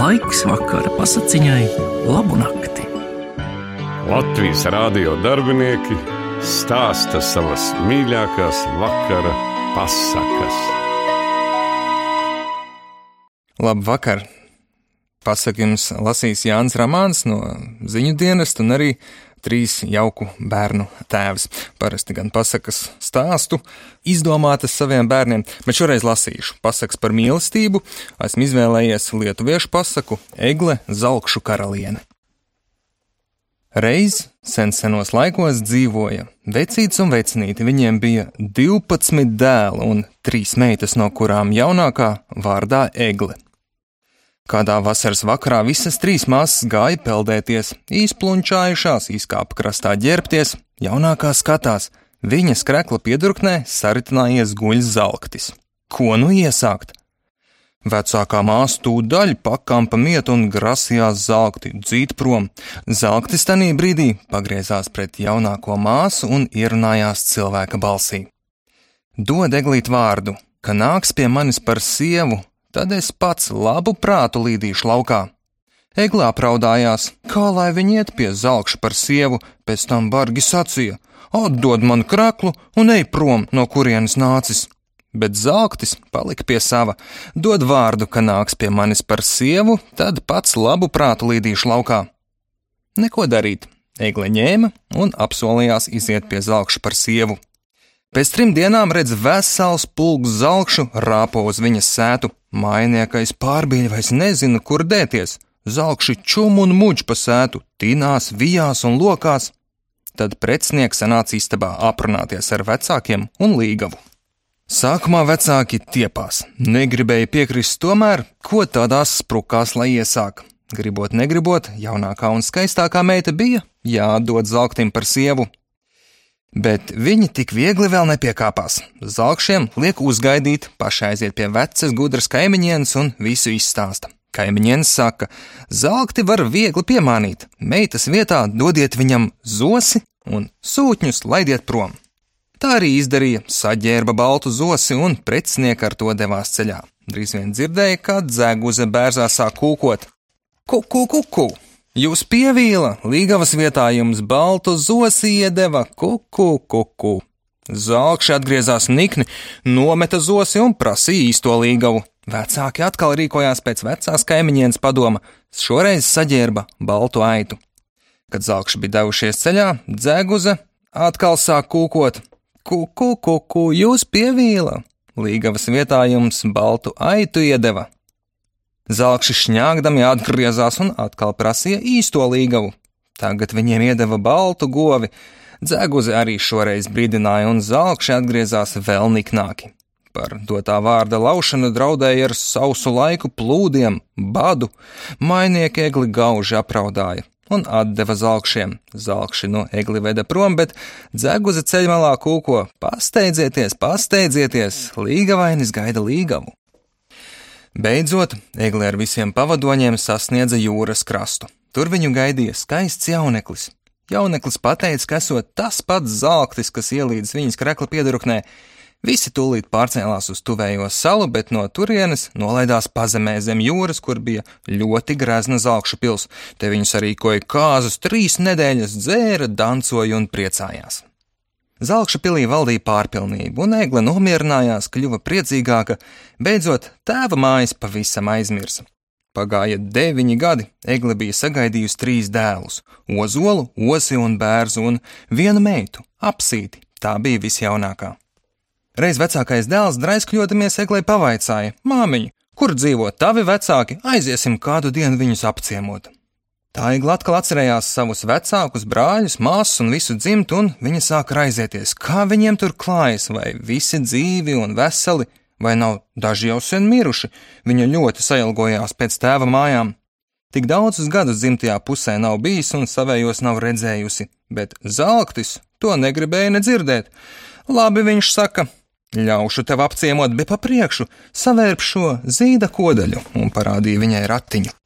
Laiks vakara pasakiņai, labu nakti. Latvijas rādio darbinieki stāsta savas mīļākās vakara pasakas. Labvakar! Pasaku jums lasīs Jānis Ramāns no ziņu dienesta un arī trīs jauku bērnu tēvs. Parasti gan pasakas stāstu, izdomātas saviem bērniem, bet šoreiz lasīšu pasakas par mīlestību. Esmu izvēlējies lietuviešu pasaku Egle Zalkšu karaliene. Reiz sen senos laikos dzīvoja vecīts un vecinīti. Viņiem bija 12 dēli un 3 meitas, no kurām jaunākā vārdā Egle. Kādā vasaras vakarā visas trīs māsas gāja peldēties, izplunčājušās, izkāpa krastā ģērbties, jaunākā skatās, viņas krekla piedurknē saritinājies guļs zelktis. Ko nu iesākt? Vecākā māsa tūdaļ pakampa miet un grasījās zelkti, dzīt prom. Zelktis tanī brīdī pagriezās pret jaunāko māsu un ierunājās cilvēka balsī. Dod eglīt vārdu, ka nāks pie manis par sievu, tad es pats labu prātu līdīšu laukā. Eglā praudājās, kā lai viņi iet pie zelkša par sievu, pēc tam bargi sacīja: Atdod man kraklu un ej prom, no kurienes nācis. Bet zelktis palika pie sava, dod vārdu, ka nāks pie manis par sievu, tad pats labu prātu līdīšu laukā. Neko darīt, Egle ņēma un apsolījās iziet pie zelkša par sievu. Pēc trim dienām redz vesels pulks zelkšu rāpo uz viņas sētu, Mājniekais pārbīļ vairs nezina, kur dēties. Zelkši čum un muģ pa sētu, tīnās, vijās un lokās. Tad precinieks sanāca istabā aprunāties ar vecākiem un līgavu. Sākumā vecāki tiepās, negribēja piekrist tomēr, ko tādās sprukās lai iesāk. Gribot, negribot, jaunākā un skaistākā meita bija jādod zelktim par sievu, Bet viņi tik viegli vēl nepiekāpās. Zelkšiem liek uzgaidīt, pašai aiziet pie vecas, gudras kaimiņienes un visu izstāsta. Kaimiņienes saka, zelkti var viegli piemānīt, meitas vietā dodiet viņam zosi un sūtņus laidiet prom. Tā arī izdarīja, saģērba baltu zosi un precinieki ar to devās ceļā. Drīz vien dzirdēja, kā dzēguze bērzā sāk kūkot. Kuku, kuku! Ku, Jūs pievīla, līgavas vietā jums baltu zosi iedeva kuku, kuku. Zalkši atgriezās nikni, nometa zosi un prasīja īsto līgavu. Vecāki atkal rīkojās pēc vecās kaimiņienes padoma, šoreiz saģērba baltu aitu. Kad zalkši bija devušies ceļā, dzēguze atkal sāk kūkot: Kuku, kuku, jūs pievīla! Līgavas vietā jums baltu aitu iedeva, Zelkši šņāgdami atgriezās un atkal prasīja īsto līgavu. Tagad viņiem iedeva baltu govi, dzēguzi arī šoreiz brīdināja, un zelkši atgriezās vēl niknāki. Par dotā vārda laušanu draudēja ar sausu laiku plūdiem, badu, mainieki egli gauži apraudāja un atdeva zelkšiem. Zelkši no egli veda prom, bet dzeguze ceļmalā kūko: Pasteidzieties, pasteidzieties, līgavainis gaida līgavu. Beidzot, egle ar visiem pavadoņiem sasniedza jūras krastu. Tur viņu gaidīja skaists jauneklis. Jauneklis pateica, ka esot tas pats zelktis, kas ielīdz viņas krekla piedurknē. Visi tūlīt pārcēlās uz tuvējo salu, bet no turienes nolaidās pazemē zem jūras, kur bija ļoti grezna zelkšu pils. Te viņus arī koja kāzus, trīs nedēļas dzēra, dancoja un priecājās. Zelkša pilī valdīja pārpilnība, un Egle nomierinājās, kļuva priecīgāka, beidzot tēva mājas pavisam aizmirsa. Pagāja deviņi gadi, Egle bija sagaidījusi trīs dēlus - ozolu, osi un bērzu, un vienu meitu - apsīti, tā bija visjaunākā. Reiz vecākais dēls draiskļodamies Eglei pavaicāja: Māmiņa, kur dzīvo tavi vecāki, aiziesim kādu dienu viņus apciemot. Tā igla atkal atcerējās savus vecākus, brāļus, māsas un visu dzimtu, un viņa sāka raizēties, kā viņiem tur klājas, vai visi dzīvi un veseli, vai nav daži jau sen miruši. Viņa ļoti sailgojās pēc tēva mājām. Tik daudzus gadus dzimtajā pusē nav bijis un savējos nav redzējusi, bet zelktis to negribēja nedzirdēt. Labi, viņš saka, ļaušu tev apciemot, bet pa priekšu savērp šo zīda kodaļu un parādīja viņai ratiņu.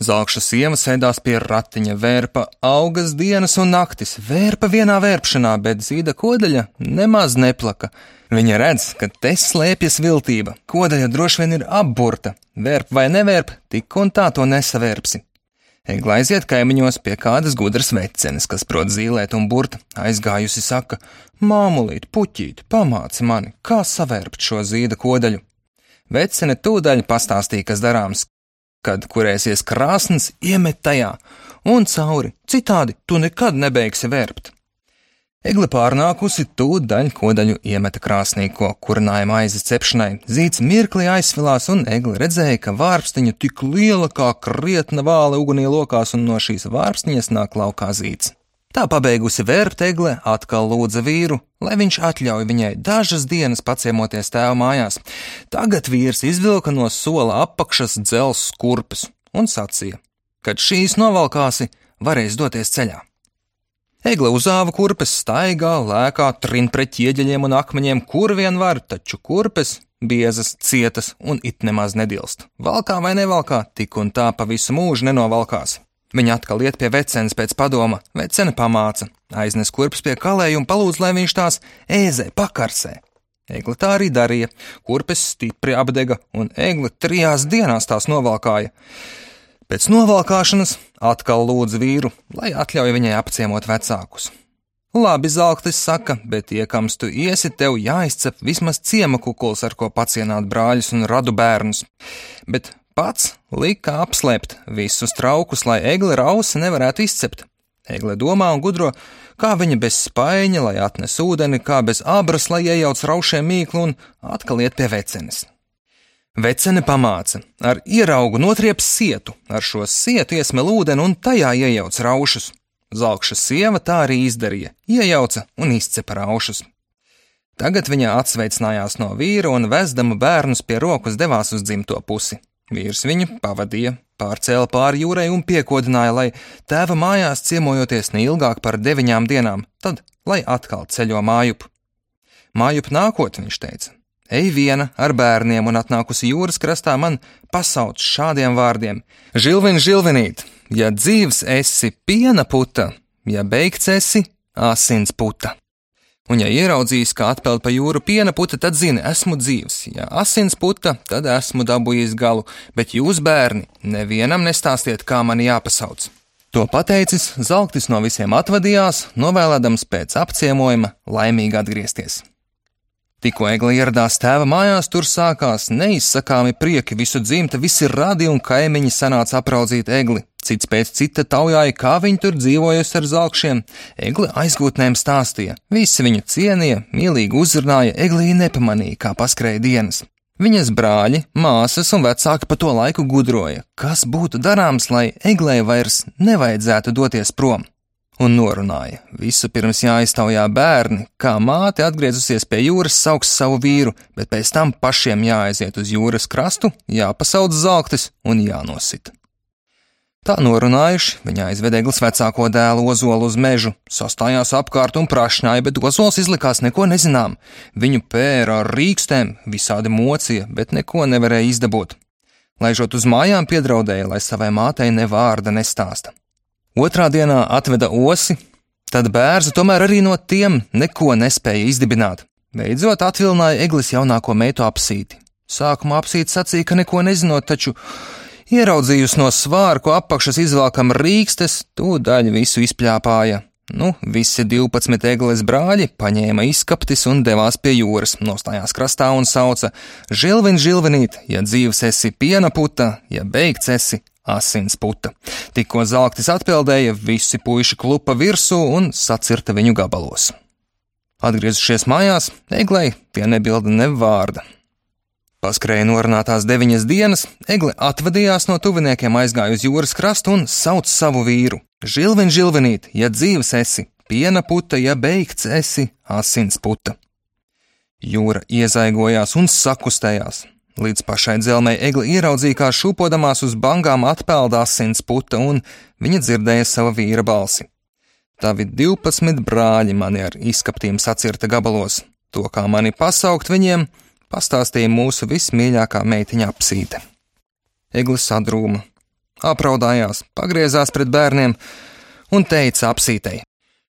Zelkša sieva sēdās pie ratiņa, vērpa augas dienas un naktis, vērpa vienā vērpšanā, bet zīda kodaļa nemaz neplaka. Viņa redz, ka te slēpjas viltība, kodaļa droši vien ir apburta, vērp vai nevērp, tik un tā to nesavērpsi. Egla aiziet kaimiņos pie kādas gudras vecenes, kas prot zīlēt un burt, aizgājusi saka: Māmulīt, puķīt, pamāci mani, kā savērpt šo zīda kodaļu. Vecene tūdaļ pastāstīja, kas darāms, kad kurēsies krāsns, iemet tajā un cauri, citādi tu nekad nebeigsi vērpt. Egle pārnākusi tūdaļ kodaļu iemeta krāsnī, ko kurināja maizes cepšanai. Zīts mirkli aizsvilās, un Egle redzēja, ka vārpstiņa tik liela kā krietna vāle ugunī lokās, un no šīs vārpstiņas nāk laukā zīts. Tā pabeigusi vērpt egle, atkal lūdza vīru, lai viņš atļauj viņai dažas dienas paciemoties tēva mājās. Tagad vīrs izvilka no sola apakšas dzels kurpes un sacīja, kad šīs novalkāsi, varēs doties ceļā. Egle uzāva kurpes, staigā, lēkā, trin pret ķieģeļiem un akmeņiem, kur vien var, taču kurpes biezas, cietas un it nemaz nedilst. Valkā vai nevalkā, tik un tā pa visu mūžu nenovalkās. Viņa atkal iet pie vecenes pēc padoma, vecene pamāca, aiznes kurpes pie kalēja un palūdz, lai viņš tās ēzē pakarsē. Egli tā arī darīja, kurpes stipri apdega, un egli trijās dienās tās novalkāja. Pēc novalkāšanas atkal lūdz vīru, lai atļauj viņai apciemot vecākus. Labi, zelktis saka, bet iekams tu iesi, tev jāizcep vismaz ciema kukuls, ar ko pacienāt brāļus un radu bērnus. Bet pats lika apslēpt visus traukus, lai egle rausi nevarētu izcept. Egle domā un gudro, kā viņa bez spaiņa, lai atnes ūdeni, kā bez abras, lai iejauc raušiem mīklu un atkal iet pie vecenes. Vecene pamāca, ar ieraugu notrieps sietu, ar šo sietu iesmel ūdeni un tajā iejauc raušus. Zelkša sieva tā arī izdarīja, iejauca un izcepa raušus. Tagad viņa atsveicinājās no vīra un vezdama bērnus pie rokas devās uz dzimto pusi. Vīrs viņu pavadīja, pārcēla pāri jūrai un piekodināja, lai tēva mājās ciemojoties neilgāk par deviņām dienām, tad lai atkal ceļo mājup. Mājup nākot, viņš teica, ej viena ar bērniem un atnākusi jūras krastā man pasauc šādiem vārdiem: Žilvin, žilvinīt, ja dzīves esi piena puta, ja beigts esi asins puta. Un, ja ieraudzījis, kā atpeld pa jūru piena puta, tad zini, esmu dzīvs. Ja asins puta, tad esmu dabūjis galu, bet jūs, bērni, nevienam nestāstiet, kā man jāpasauc. To pateicis, Zelktis no visiem atvadījās, novēlēdams pēc apciemojuma laimīgi atgriezties. Tikko Egla ieradās tēva mājās, tur sākās neizsakāmi prieki, visu dzimta, visi radi un kaimiņi sanāca apraudzīt Egli. Cits pēc cita taujāja, kā viņi tur dzīvojusi ar zelkšiem. Egli aizgūtnēm stāstīja, visi viņu cienīja, mīlīgi uzrunāja, Eglī nepamanīja, kā paskrēja dienas. Viņas brāļi, māsas un vecāki pa to laiku gudroja, kas būtu darāms, lai Eglē vairs nevajadzētu doties prom un norunāja. Visu pirms jāiztaujā bērni, kā māte atgriezusies pie jūras sauks savu vīru, bet pēc tam pašiem jāaiziet uz jūras krastu, jāpasauc zelktis un jānosit. Tā norunājuši, viņa aizved eglis vecāko dēlu ozolu uz mežu, sastājās apkārt un prašņāja, bet ozols izlikās neko nezinām. Viņu pēra ar rīkstēm, visādi mocija, bet neko nevarēja izdabūt. Laižot uz mājām, piedraudēja, lai savai mātei ne vārda nestāsta. Otrā dienā atveda osi, tad bērns tomēr arī no tiem neko nespēja izdibināt. Beidzot atvilināja eglis jaunāko meitu apsīti. Sākumā apsīti sacīja, ka neko nezinot, taču ieraudzījusi no svārku apakšas izvelkam rīkstes, tūdaļ visu izpļāpāja. Nu, visi 12 eglis brāļi paņēma izkaptis un devās pie jūras, nostājās krastā un sauca: Žilvin, žilvinīt, ja dzīves esi piena puta, ja beigts esi asins puta. Tikko zelktis atpeldēja, visi puiši klupa virsū un sacirta viņu gabalos. Atgriezušies mājās, Eglei tie nebilda ne vārda. Paskrēja norunātās deviņas dienas, Egle atvadījās no tuviniekiem, aizgāja uz jūras krastu un sauc savu vīru. Žilvin, žilvinīt, ja dzīves esi, piena puta, ja beigts esi, asins puta. Jūra iezaigojās un sakustējās. Līdz pašai dzelmei egli ieraudzīja, kā šūpodamās uz bangām atpeld asins puta, un viņa dzirdēja sava vīra balsi. Tavi 12 brāļi mani ar izskaptīm sacirta gabalos, to kā mani pasaukt viņiem, pastāstīja mūsu vismīļākā meitiņa apsīte. Eglis sadrūma. apraudājās, pagriezās pret bērniem un teica apsītei: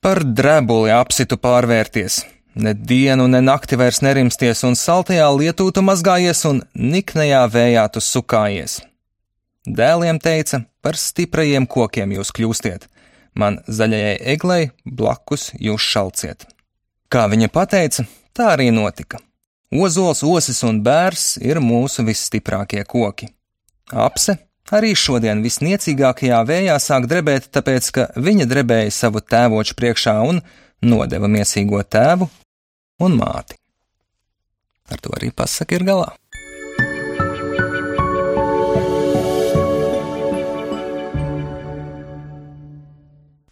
Par drebuli apsitu pārvērties, ne dienu, ne nakti vairs nerimsties, un saltajā lietū tu mazgājies, un niknajā vējā tu sukājies. Dēliem teica: Par stiprajiem kokiem jūs kļūstiet, man zaļajai eglei blakus jūs šalciet. Kā viņa teica, tā arī notika. Ozols, osis un bērs ir mūsu visstiprākie koki. Apse arī šodien visniecīgākajā vējā sāk drebēt, tāpēc, ka viņa drebēja savu tēvoču priekšā un nodeva miesīgo tēvu un māti. Ar to arī pasaka ir galā.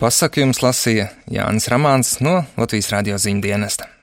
Pasaku jums lasīja Jānis Ramāns no Latvijas radio ziņdienas.